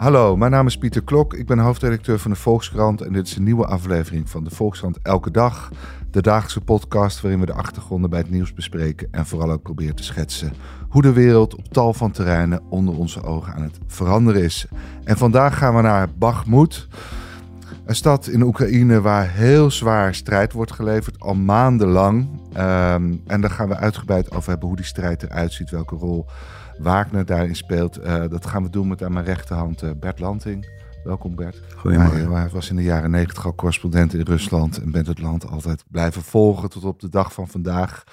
Hallo, mijn naam is Pieter Klok. Ik ben hoofdredacteur van de Volkskrant en dit is een nieuwe aflevering van de Volkskrant Elke Dag. De dagelijkse podcast waarin we de achtergronden bij het nieuws bespreken en vooral ook proberen te schetsen hoe de wereld op tal van terreinen onder onze ogen aan het veranderen is. En vandaag gaan we naar Bakhmut, een stad in Oekraïne waar heel zwaar strijd wordt geleverd, al maandenlang. Ehm, en daar gaan we uitgebreid over hebben hoe die strijd eruit ziet, welke rol Wagner daarin speelt. Eh, dat gaan we doen met aan mijn rechterhand uh, Bert Lanting. Welkom Bert. Goedemorgen. Hij, hij, was in de jaren negentig al correspondent in Rusland en bent het land altijd blijven volgen tot op de dag van vandaag.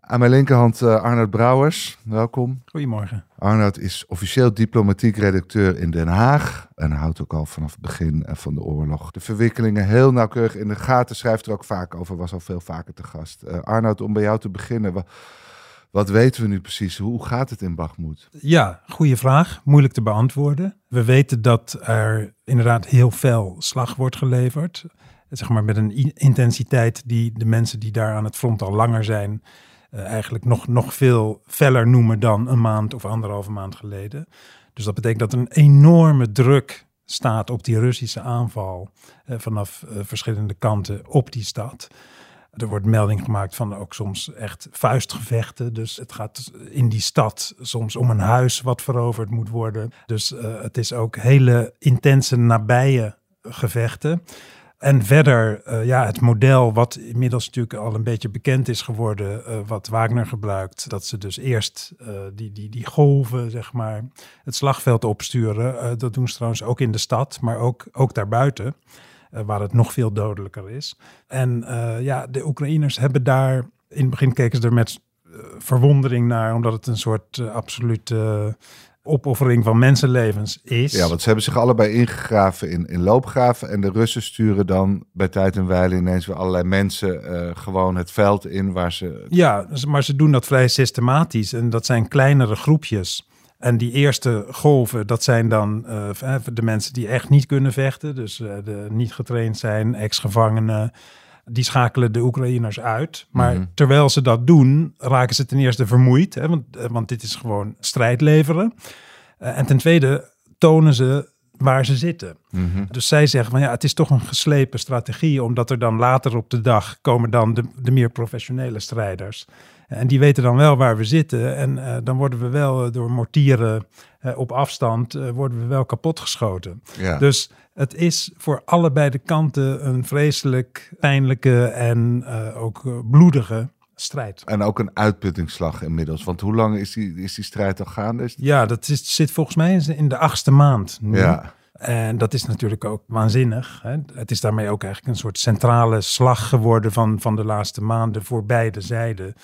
Aan mijn linkerhand uh, Arnoud Brouwers. Welkom. Goedemorgen. Arnoud is officieel diplomatiek redacteur in Den Haag. En houdt ook al vanaf het begin van de oorlog de verwikkelingen heel nauwkeurig in de gaten. Schrijft er ook vaak over, was al veel vaker te gast. Uh, Arnoud, om bij jou te beginnen. Wat, weten we nu precies? Hoe gaat het in Bakhmut? Ja, goede vraag. Moeilijk te beantwoorden. We weten dat er inderdaad heel veel slag wordt geleverd. Zeg maar met een intensiteit die de mensen die daar aan het front al langer zijn, uh, eigenlijk nog, nog veel feller noemen dan een maand of anderhalve maand geleden. Dus dat betekent dat een enorme druk staat op die Russische aanval uh, vanaf uh, verschillende kanten op die stad. Er wordt melding gemaakt van ook soms echt vuistgevechten. Dus het gaat in die stad soms om een huis wat veroverd moet worden. Dus uh, het is ook hele intense, nabije gevechten. En verder, uh, ja, het model wat inmiddels natuurlijk al een beetje bekend is geworden, uh, wat Wagner gebruikt. Dat ze dus eerst die, die, die golven, zeg maar, het slagveld opsturen. dat doen ze trouwens ook in de stad, maar ook, ook daarbuiten. Uh, waar het nog veel dodelijker is. En uh, ja, de Oekraïners hebben daar, in het begin keken ze er met uh, verwondering naar, omdat het een soort absolute opoffering van mensenlevens is. Ja, want ze hebben zich allebei ingegraven in, in loopgraven en de Russen sturen dan bij tijd en wijle ineens weer allerlei mensen gewoon het veld in waar ze... Ja, maar ze doen dat vrij systematisch en dat zijn kleinere groepjes. En die eerste golven, dat zijn dan uh, de mensen die echt niet kunnen vechten. Dus uh, de niet getraind zijn, ex-gevangenen. Die schakelen de Oekraïners uit. Maar mm-hmm. terwijl ze dat doen, raken ze ten eerste vermoeid. Hè, want, want dit is gewoon strijd leveren. Uh, en ten tweede tonen ze waar ze zitten. Mm-hmm. Dus zij zeggen van ja, het is toch een geslepen strategie. Omdat er dan later op de dag komen dan de, de meer professionele strijders. En die weten dan wel waar we zitten. En uh, dan worden we wel uh, door mortieren uh, op afstand worden we wel kapotgeschoten. Ja. Dus het is voor allebei de kanten een vreselijk pijnlijke en ook bloedige strijd. En ook een uitputtingsslag inmiddels. Want hoe lang is die, is die strijd al gaande? Is ja, dat is, zit volgens mij in de achtste maand nu. Ja. En dat is natuurlijk ook waanzinnig. Hè? Het is daarmee ook eigenlijk een soort centrale slag geworden van, van de laatste maanden voor beide zijden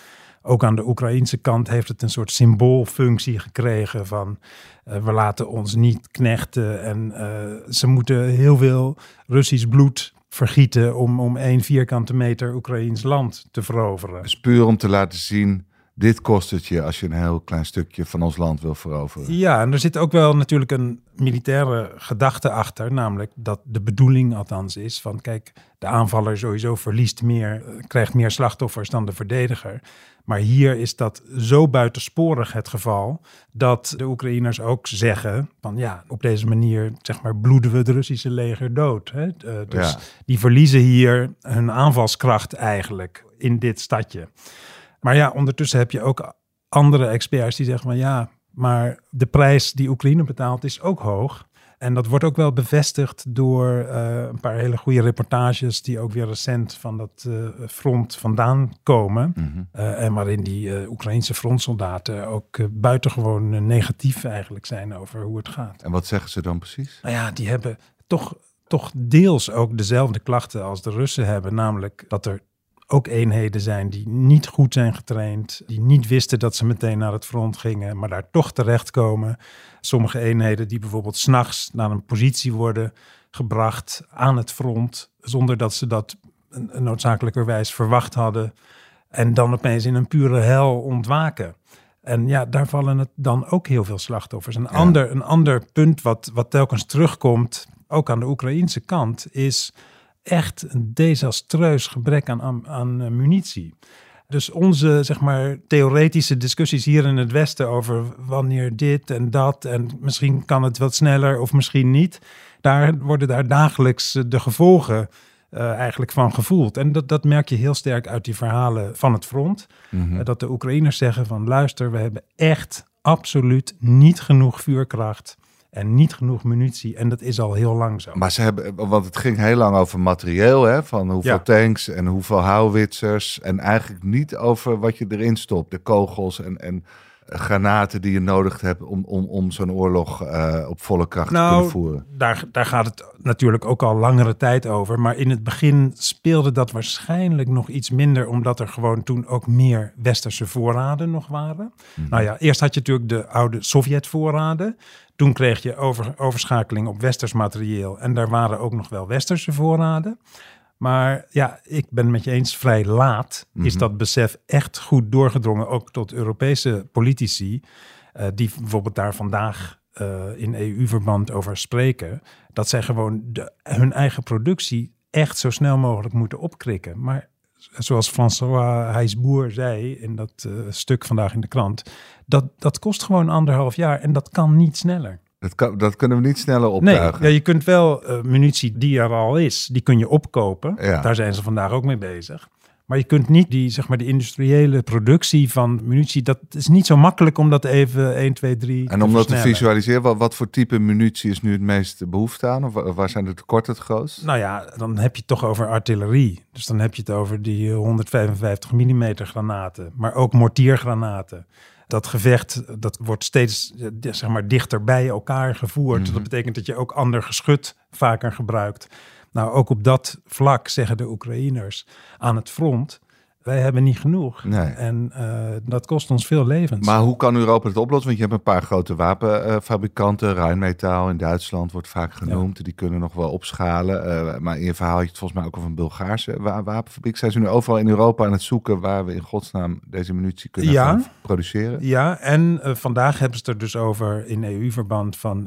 ook aan de Oekraïnse kant heeft het een soort symboolfunctie gekregen van uh, we laten ons niet knechten en uh, ze moeten heel veel Russisch bloed vergieten om, om één vierkante meter Oekraïns land te veroveren. Dus puur om te laten zien, dit kost het je als je een heel klein stukje van ons land wil veroveren. Ja, en er zit ook wel natuurlijk een militaire gedachte achter, namelijk dat de bedoeling althans is van kijk, de aanvaller sowieso verliest meer, krijgt meer slachtoffers dan de verdediger. Maar hier is dat zo buitensporig het geval dat de Oekraïners ook zeggen van ja, op deze manier zeg maar bloeden we het Russische leger dood. Hè? Uh, dus Ja. die verliezen hier hun aanvalskracht eigenlijk in dit stadje. Maar ja, ondertussen heb je ook andere experts die zeggen van ja, maar de prijs die Oekraïne betaalt is ook hoog. En dat wordt ook wel bevestigd door uh, een paar hele goede reportages die ook weer recent van dat uh, front vandaan komen. Mm-hmm. Uh, en waarin die Oekraïnse frontsoldaten ook buitengewoon negatief eigenlijk zijn over hoe het gaat. En wat zeggen ze dan precies? Nou ja, die hebben toch, toch deels ook dezelfde klachten als de Russen hebben. Namelijk dat er ook eenheden zijn die niet goed zijn getraind, die niet wisten dat ze meteen naar het front gingen, maar daar toch terechtkomen. Sommige eenheden die bijvoorbeeld s'nachts naar een positie worden gebracht aan het front, zonder dat ze dat noodzakelijkerwijs verwacht hadden. En dan opeens in een pure hel ontwaken. En ja, daar vallen het dan ook heel veel slachtoffers. Een, ander, een ander punt wat, wat telkens terugkomt, ook aan de Oekraïnse kant, is echt een desastreus gebrek aan, aan, eh, munitie. Dus onze zeg maar, theoretische discussies hier in het Westen over wanneer dit en dat en misschien kan het wat sneller of misschien niet, daar worden daar dagelijks eh, de gevolgen uh, eigenlijk van gevoeld. En dat, dat merk je heel sterk uit die verhalen van het front. Mhm. dat de Oekraïners zeggen van luister, we hebben echt absoluut niet genoeg vuurkracht en niet genoeg munitie. En dat is al heel lang zo. Maar ze hebben, want het ging heel lang over materieel, hè? van hoeveel tanks en hoeveel houwitsers. En eigenlijk niet over wat je erin stopt, de kogels en, en granaten die je nodig hebt om, om, om zo'n oorlog uh, op volle kracht nou, te kunnen voeren? Daar, daar gaat het natuurlijk ook al langere tijd over. Maar in het begin speelde dat waarschijnlijk nog iets minder, omdat er gewoon toen ook meer westerse voorraden nog waren. Mhm. Nou ja, eerst had je natuurlijk de oude Sovjet-voorraden. Toen kreeg je over, overschakeling op westers materieel. En daar waren ook nog wel westerse voorraden. Maar ja, ik ben met je eens, vrij laat is mhm. dat besef echt goed doorgedrongen, ook tot Europese politici, uh, die bijvoorbeeld daar vandaag uh, in EU-verband over spreken, dat zij gewoon de, hun eigen productie echt zo snel mogelijk moeten opkrikken. Maar zoals François Heijsboer zei in dat uh, stuk vandaag in de krant, dat, dat kost gewoon anderhalf jaar en dat kan niet sneller. Dat, kan, dat kunnen we niet sneller optuigen. Nee, ja, je kunt wel uh, munitie die er al is, die kun je opkopen. Ja. Daar zijn ze vandaag ook mee bezig. Maar je kunt niet die, zeg maar, de industriële productie van munitie, dat is niet zo makkelijk om dat even 1, 2, 3 En om dat te visualiseren, wat, wat voor type munitie is nu het meest behoefte aan? Of waar zijn de tekorten het grootst? Nou ja, dan heb je het toch over artillerie. Dus dan heb je het over die 155 mm granaten, maar ook mortiergranaten dat gevecht dat wordt steeds zeg maar, dichter bij elkaar gevoerd. Mhm. Dat betekent dat je ook ander geschut vaker gebruikt. Nou, ook op dat vlak zeggen de Oekraïners aan het front wij hebben niet genoeg. Nee. En uh, dat kost ons veel levens. Maar hoe kan Europa het oplossen? Want je hebt een paar grote wapenfabrikanten. Rijnmetaal in Duitsland wordt vaak genoemd. Die kunnen nog wel opschalen. Uh, maar in je verhaal had je het volgens mij ook over een Bulgaarse wa wapenfabriek. Zijn ze nu overal in Europa aan het zoeken waar we in godsnaam deze munitie kunnen ja. produceren? Ja, en uh, vandaag hebben ze het er dus over in EU-verband van...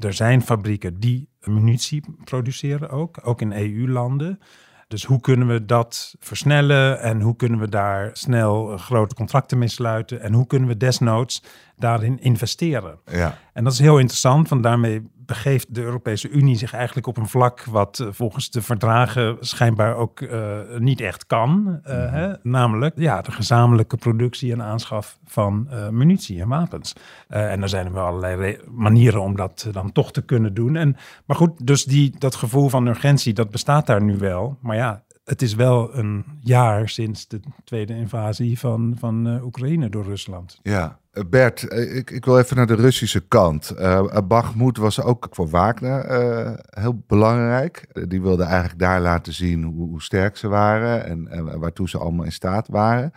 er zijn fabrieken die munitie produceren ook, ook in EU-landen... Dus hoe kunnen we dat versnellen en hoe kunnen we daar snel eh, grote contracten mee sluiten en hoe kunnen we desnoods daarin investeren? Ja. En dat is heel interessant, want daarmee begeeft de Europese Unie zich eigenlijk op een vlak wat eh, volgens de verdragen schijnbaar ook uh, niet echt kan. Uh, mm hè? Namelijk ja, de gezamenlijke productie en aanschaf van uh, munitie en wapens. en er zijn er wel allerlei manieren om dat dan toch te kunnen doen. En, maar goed, dus die, dat gevoel van urgentie, dat bestaat daar nu wel. Maar ja, het is wel een jaar sinds de tweede invasie van, van uh, Oekraïne door Rusland. Ja, eh, Bert, eh, ik, ik wil even naar de Russische kant. Uh, Bakhmut was ook voor Wagner heel belangrijk. die wilde eigenlijk daar laten zien hoe, hoe sterk ze waren en, en waartoe ze allemaal in staat waren.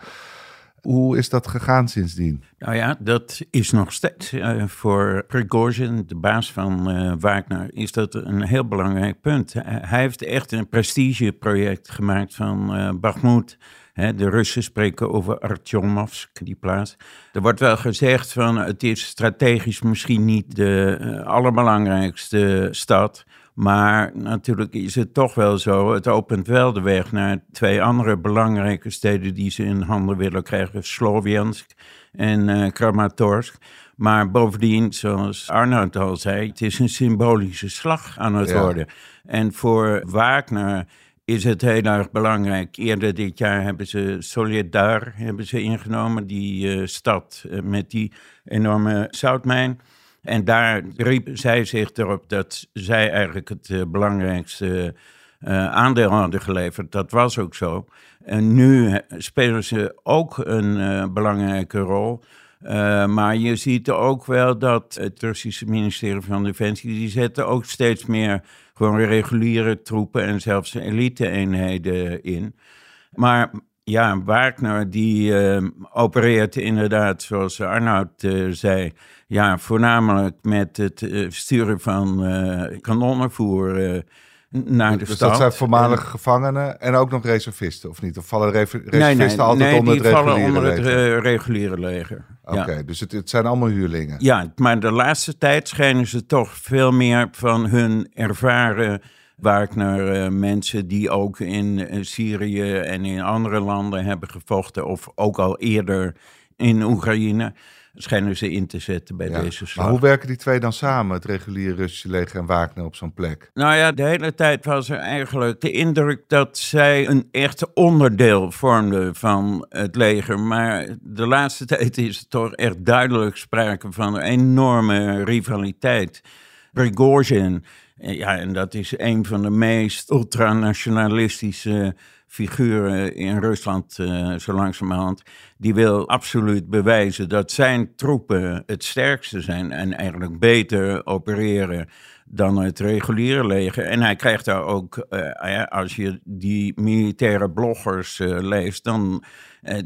Hoe is dat gegaan sindsdien? Nou ja, dat is nog steeds uh, voor Prigozhin, de baas van uh, Wagner, is dat een heel belangrijk punt. hij heeft echt een prestigeproject gemaakt van uh, Bakhmut. de Russen spreken over Artyomovsk, die plaats. Er wordt wel gezegd van het is strategisch misschien niet de allerbelangrijkste stad. Maar natuurlijk is het toch wel zo. Het opent wel de weg naar twee andere belangrijke steden die ze in handen willen krijgen: Sloviansk en uh, Kramatorsk. Maar bovendien, zoals Arnoud al zei, het is een symbolische slag aan het worden. En voor Wagner is het heel erg belangrijk. Eerder dit jaar hebben ze Solidar hebben ze ingenomen, die uh, stad uh, met die enorme zoutmijn. En daar riep zij zich erop dat zij eigenlijk het uh, belangrijkste uh, aandeel hadden geleverd. Dat was ook zo. En nu spelen ze ook een belangrijke rol. maar je ziet ook wel dat het Russische ministerie van Defensie, die zetten ook steeds meer gewoon reguliere troepen en zelfs elite-eenheden in. Maar ja, Wagner die uh, opereert inderdaad, zoals Arnoud uh, zei, ja, voornamelijk met het uh, sturen van kanonnenvoer naar de dus stad. dat zijn voormalige gevangenen en ook nog reservisten, of niet? Of vallen reservisten nee, nee, altijd nee, onder die het vallen reguliere onder het reguliere leger. Oké, ja. dus het, het, zijn allemaal huurlingen. Ja, maar de laatste tijd schijnen ze toch veel meer van hun ervaren Wagner uh, mensen die ook in uh, Syrië en in andere landen hebben gevochten, of ook al eerder in Oekraïne, schijnen ze in te zetten bij Ja. deze slag. Maar hoe werken die twee dan samen, het reguliere Russische leger en Wagner op zo'n plek? Nou ja, de hele tijd was er eigenlijk de indruk dat zij een echt onderdeel vormden van het leger. Maar de laatste tijd is er toch echt duidelijk sprake van een enorme rivaliteit. Prigozhin, eh, ja, en dat is een van de meest ultranationalistische figuren in Rusland, uh, zo langzamerhand. Die wil absoluut bewijzen dat zijn troepen het sterkste zijn en eigenlijk beter opereren dan het reguliere leger. En hij krijgt daar ook, uh, als je die militaire bloggers leest, dan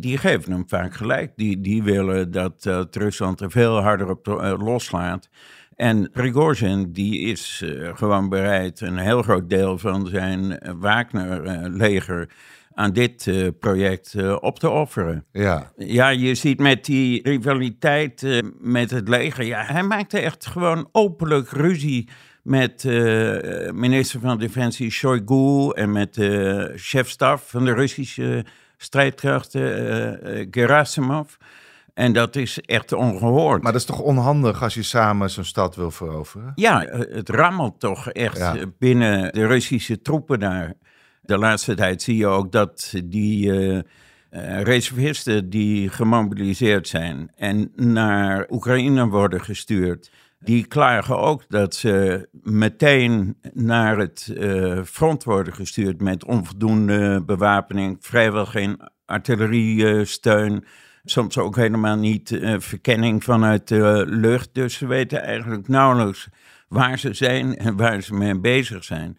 die geven hem vaak gelijk. Die, die willen dat Rusland er veel harder op loslaat. En Prigozhin die is uh, gewoon bereid een heel groot deel van zijn Wagner-leger aan dit uh, project uh, op te offeren. Ja. ja, je ziet met die rivaliteit met het leger, ja, hij maakte echt gewoon openlijk ruzie met minister van Defensie Shoigu en met de chefstaf van de Russische strijdkrachten Gerasimov. En dat is echt ongehoord. Maar dat is toch onhandig als je samen zo'n stad wil veroveren? Ja, het rammelt toch echt ja. binnen de Russische troepen daar. De laatste tijd zie je ook dat die uh, uh, reservisten die gemobiliseerd zijn en naar Oekraïne worden gestuurd, die klagen ook dat ze meteen naar het uh, front worden gestuurd met onvoldoende bewapening, vrijwel geen artilleriesteun. Soms ook helemaal niet uh, verkenning vanuit de lucht. Dus ze weten eigenlijk nauwelijks waar ze zijn en waar ze mee bezig zijn.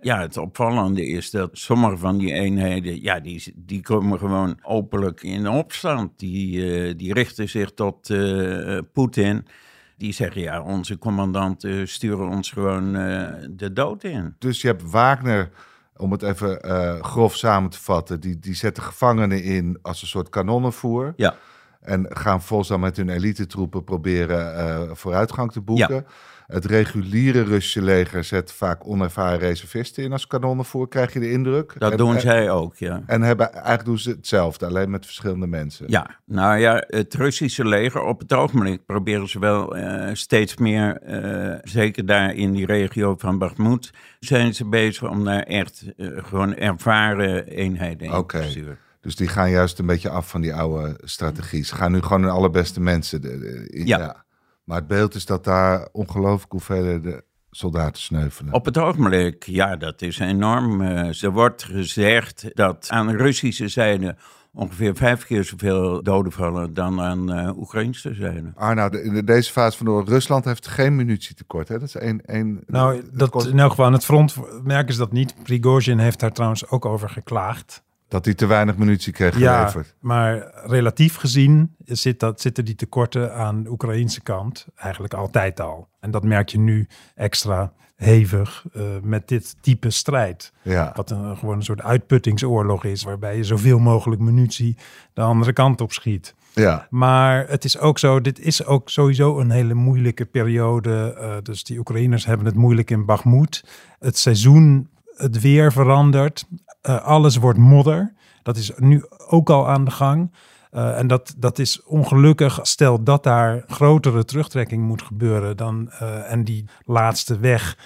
Ja, het opvallende is dat sommige van die eenheden, ja, die, die komen gewoon openlijk in opstand. Die, uh, die richten zich tot uh, Poetin. Die zeggen, ja, onze commandanten sturen ons gewoon de dood in. Dus je hebt Wagner om het even uh, grof samen te vatten, die, die zetten gevangenen in als een soort kanonnenvoer. Ja. En gaan volgens dan met hun elite troepen proberen uh, vooruitgang te boeken. Ja. Het reguliere Russische leger zet vaak onervaren reservisten in als kanonnenvoer, krijg je de indruk. Dat en, doen en, zij ook, ja. En hebben, eigenlijk doen ze hetzelfde, alleen met verschillende mensen. Ja, nou ja, het Russische leger op het ogenblik proberen ze wel uh, steeds meer, uh, zeker daar in die regio van Bakhmut, zijn ze bezig om daar echt uh, gewoon ervaren eenheden in okay. te sturen. Dus die gaan juist een beetje af van die oude strategie. Ze gaan nu gewoon de allerbeste mensen. De, de, in, ja. ja. Maar het beeld is dat daar ongelooflijk hoeveelheden soldaten sneuvelen. Op het ogenblik, ja, dat is enorm. Uh, er wordt gezegd dat aan de Russische zijde ongeveer vijf keer zoveel doden vallen dan aan uh, Oekraïnse zijde. Arnoud, in deze fase van de oorlog, Rusland heeft geen munitietekort. Hè? Dat is één. één nou, dat, in elk geval aan het front merken ze dat niet. Prigozhin heeft daar trouwens ook over geklaagd. Dat hij te weinig munitie kreeg ja, geleverd. maar relatief gezien zit dat, zitten die tekorten aan de Oekraïnse kant eigenlijk altijd al. En dat merk je nu extra hevig uh, met dit type strijd. Ja. Wat een, gewoon een soort uitputtingsoorlog is, waarbij je zoveel mogelijk munitie de andere kant op schiet. Ja. Maar het is ook zo, dit is ook sowieso een hele moeilijke periode. Uh, dus die Oekraïners hebben het moeilijk in Bakhmut. Het seizoen, het weer verandert. Uh, alles wordt modder. Dat is nu ook al aan de gang. Uh, en dat, dat is ongelukkig. Stel dat daar grotere terugtrekking moet gebeuren dan. Uh, en die laatste weg.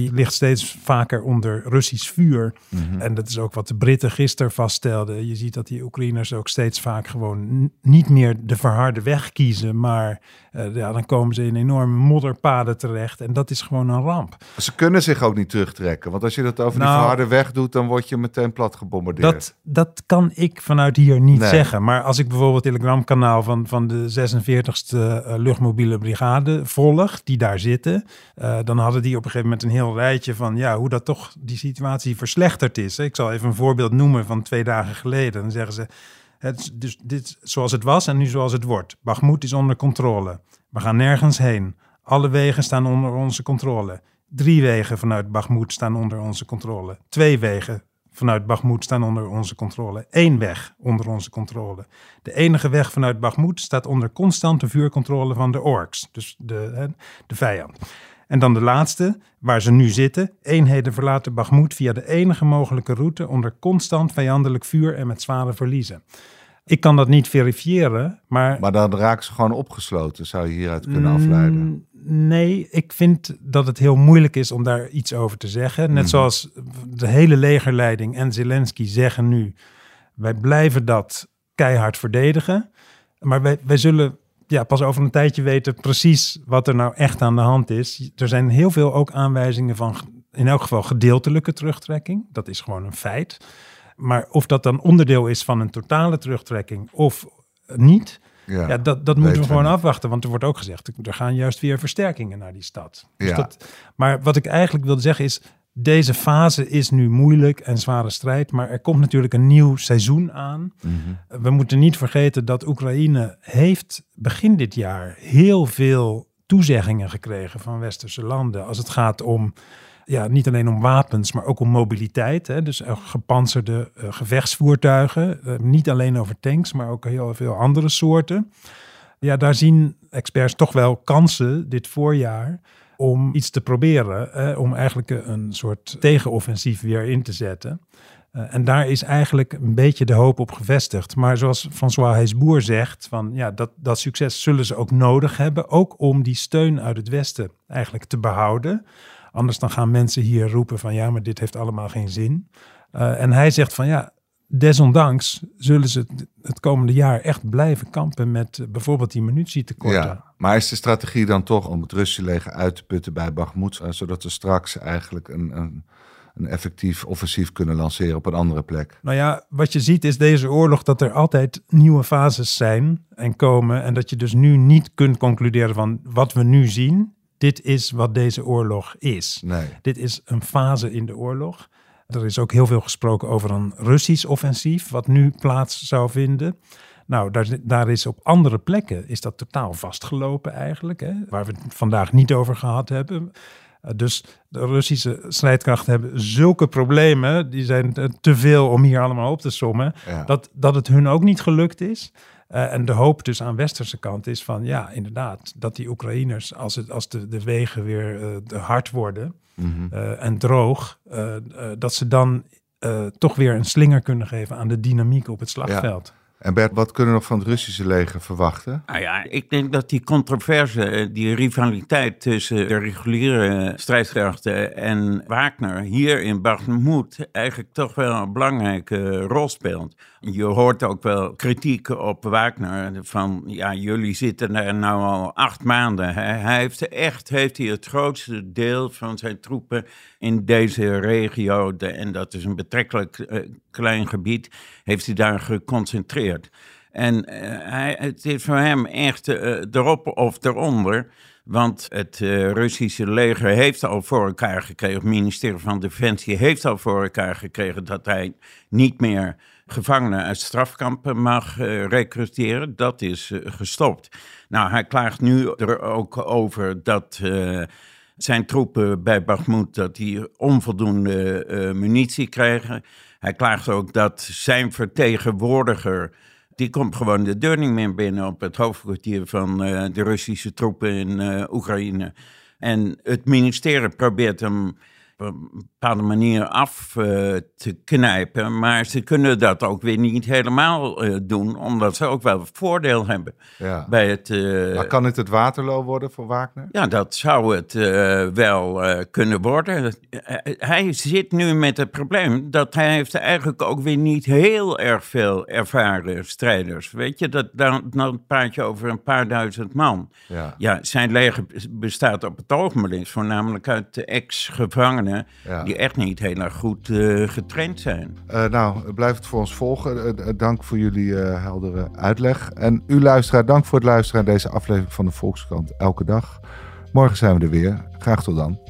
Die ligt steeds vaker onder Russisch vuur. Mhm. En dat is ook wat de Britten gisteren vaststelden. Je ziet dat die Oekraïners ook steeds vaak gewoon niet meer de verharde weg kiezen. Maar uh, ja, dan komen ze in enorme modderpaden terecht. En dat is gewoon een ramp. Ze kunnen zich ook niet terugtrekken. Want als je dat over Nou, die verharde weg doet, dan word je meteen plat gebombardeerd. Dat, dat kan ik vanuit hier niet Nee. zeggen. Maar als ik bijvoorbeeld het telegramkanaal van, van de 46e uh, luchtmobiele brigade volg, die daar zitten, uh, dan hadden die op een gegeven moment een heel heel van ja, hoe dat toch die situatie verslechterd is. Ik zal even een voorbeeld noemen van twee dagen geleden. Dan zeggen ze, het, dus dit zoals het was en nu zoals het wordt. Bakhmut is onder controle. We gaan nergens heen. Alle wegen staan onder onze controle. Drie wegen vanuit Bakhmut staan onder onze controle. Twee wegen vanuit Bakhmut staan onder onze controle. Eén weg onder onze controle. De enige weg vanuit Bakhmut staat onder constante vuurcontrole van de orks, dus de, de vijand. En dan de laatste, waar ze nu zitten. Eenheden verlaten Bakhmut via de enige mogelijke route onder constant vijandelijk vuur en met zware verliezen. Ik kan dat niet verifiëren, maar... Maar dan raken ze gewoon opgesloten, zou je hieruit kunnen afleiden? Mm, nee, ik vind dat het heel moeilijk is om daar iets over te zeggen. Net mhm. zoals de hele legerleiding en Zelensky zeggen nu... wij blijven dat keihard verdedigen. Maar wij, wij zullen ja, pas over een tijdje weten precies wat er nou echt aan de hand is. Er zijn heel veel ook aanwijzingen van in elk geval gedeeltelijke terugtrekking. Dat is gewoon een feit. Maar of dat dan onderdeel is van een totale terugtrekking of niet, ja, ja dat, dat moeten we gewoon afwachten. Want er wordt ook gezegd, er gaan juist weer versterkingen naar die stad. Dus ja. dat, maar wat ik eigenlijk wilde zeggen is, deze fase is nu moeilijk en zware strijd, maar er komt natuurlijk een nieuw seizoen aan. Mhm. We moeten niet vergeten dat Oekraïne heeft begin dit jaar heel veel toezeggingen gekregen van westerse landen als het gaat om ja, niet alleen om wapens, maar ook om mobiliteit. Hè? Dus uh, gepantserde uh, gevechtsvoertuigen. Uh, niet alleen over tanks, maar ook heel veel andere soorten. Ja, daar zien experts toch wel kansen dit voorjaar om iets te proberen. om eigenlijk een soort tegenoffensief weer in te zetten. en daar is eigenlijk een beetje de hoop op gevestigd. Maar zoals François Heesboer zegt, van, ja, dat, dat succes zullen ze ook nodig hebben. Ook om die steun uit het Westen eigenlijk te behouden. Anders dan gaan mensen hier roepen van ja, maar dit heeft allemaal geen zin. Uh, en hij zegt van ja, desondanks zullen ze het komende jaar echt blijven kampen met uh, bijvoorbeeld die munitietekorten. Ja, maar is de strategie dan toch om het Russische leger uit te putten bij Bakhmut, uh, zodat we straks eigenlijk een, een, een, effectief offensief kunnen lanceren op een andere plek? Nou ja, wat je ziet is deze oorlog dat er altijd nieuwe fases zijn en komen en dat je dus nu niet kunt concluderen van wat we nu zien dit is wat deze oorlog is. Nee. Dit is een fase in de oorlog. Er is ook heel veel gesproken over een Russisch offensief, wat nu plaats zou vinden. Nou, daar, daar is op andere plekken is dat totaal vastgelopen eigenlijk, hè, waar we het vandaag niet over gehad hebben. Eh, dus de Russische strijdkrachten hebben zulke problemen, die zijn te veel om hier allemaal op te sommen, dat, dat het hun ook niet gelukt is. Uh, en de hoop dus aan westerse kant is van ja, inderdaad, dat die Oekraïners, als, het, als de, de wegen weer uh, hard worden mm en droog, dat ze dan toch weer een slinger kunnen geven aan de dynamiek op het slagveld. En Bert, wat kunnen we nog van het Russische leger verwachten? Nou ja, ik denk dat die controverse, eh, die rivaliteit tussen de reguliere strijdkrachten en Wagner hier in Bakhmut eigenlijk toch wel een belangrijke rol speelt. Je hoort ook wel kritiek op Wagner van, ja, jullie zitten er nou al acht maanden. Hij heeft echt, heeft hij het grootste deel van zijn troepen in deze regio, en dat is een betrekkelijk uh, klein gebied, heeft hij daar geconcentreerd. En uh, hij, het is voor hem echt uh, erop of eronder. Want het Russische leger heeft al voor elkaar gekregen, het ministerie van Defensie heeft al voor elkaar gekregen dat hij niet meer gevangenen uit strafkampen mag uh, recruteren. Dat is uh, gestopt. Nou, hij klaagt nu er ook over dat uh, zijn troepen bij Bakhmut dat die onvoldoende munitie krijgen. Hij klaagt ook dat zijn vertegenwoordiger die komt gewoon de deur niet meer binnen op het hoofdkwartier van de Russische troepen in Oekraïne. En het ministerie probeert hem een bepaalde manier af uh, te knijpen. Maar ze kunnen dat ook weer niet helemaal uh, doen, omdat ze ook wel voordeel hebben. Ja. Bij het, uh, maar kan het het Waterloo worden voor Wagner? Ja, dat zou het wel kunnen worden. hij zit nu met het probleem dat hij heeft eigenlijk ook weer niet heel erg veel ervaren strijders. Weet je, dat, dan, dan praat je over een paar duizend man. Ja, ja zijn leger bestaat op het ogenblik voornamelijk uit ex-gevangenen die echt niet heel erg goed uh, getraind zijn. Uh, nou, blijf het voor ons volgen. Uh, dank voor jullie heldere uitleg. En u luisteraar, dank voor het luisteren naar deze aflevering van de Volkskrant Elke Dag. Morgen zijn we er weer. Graag tot dan.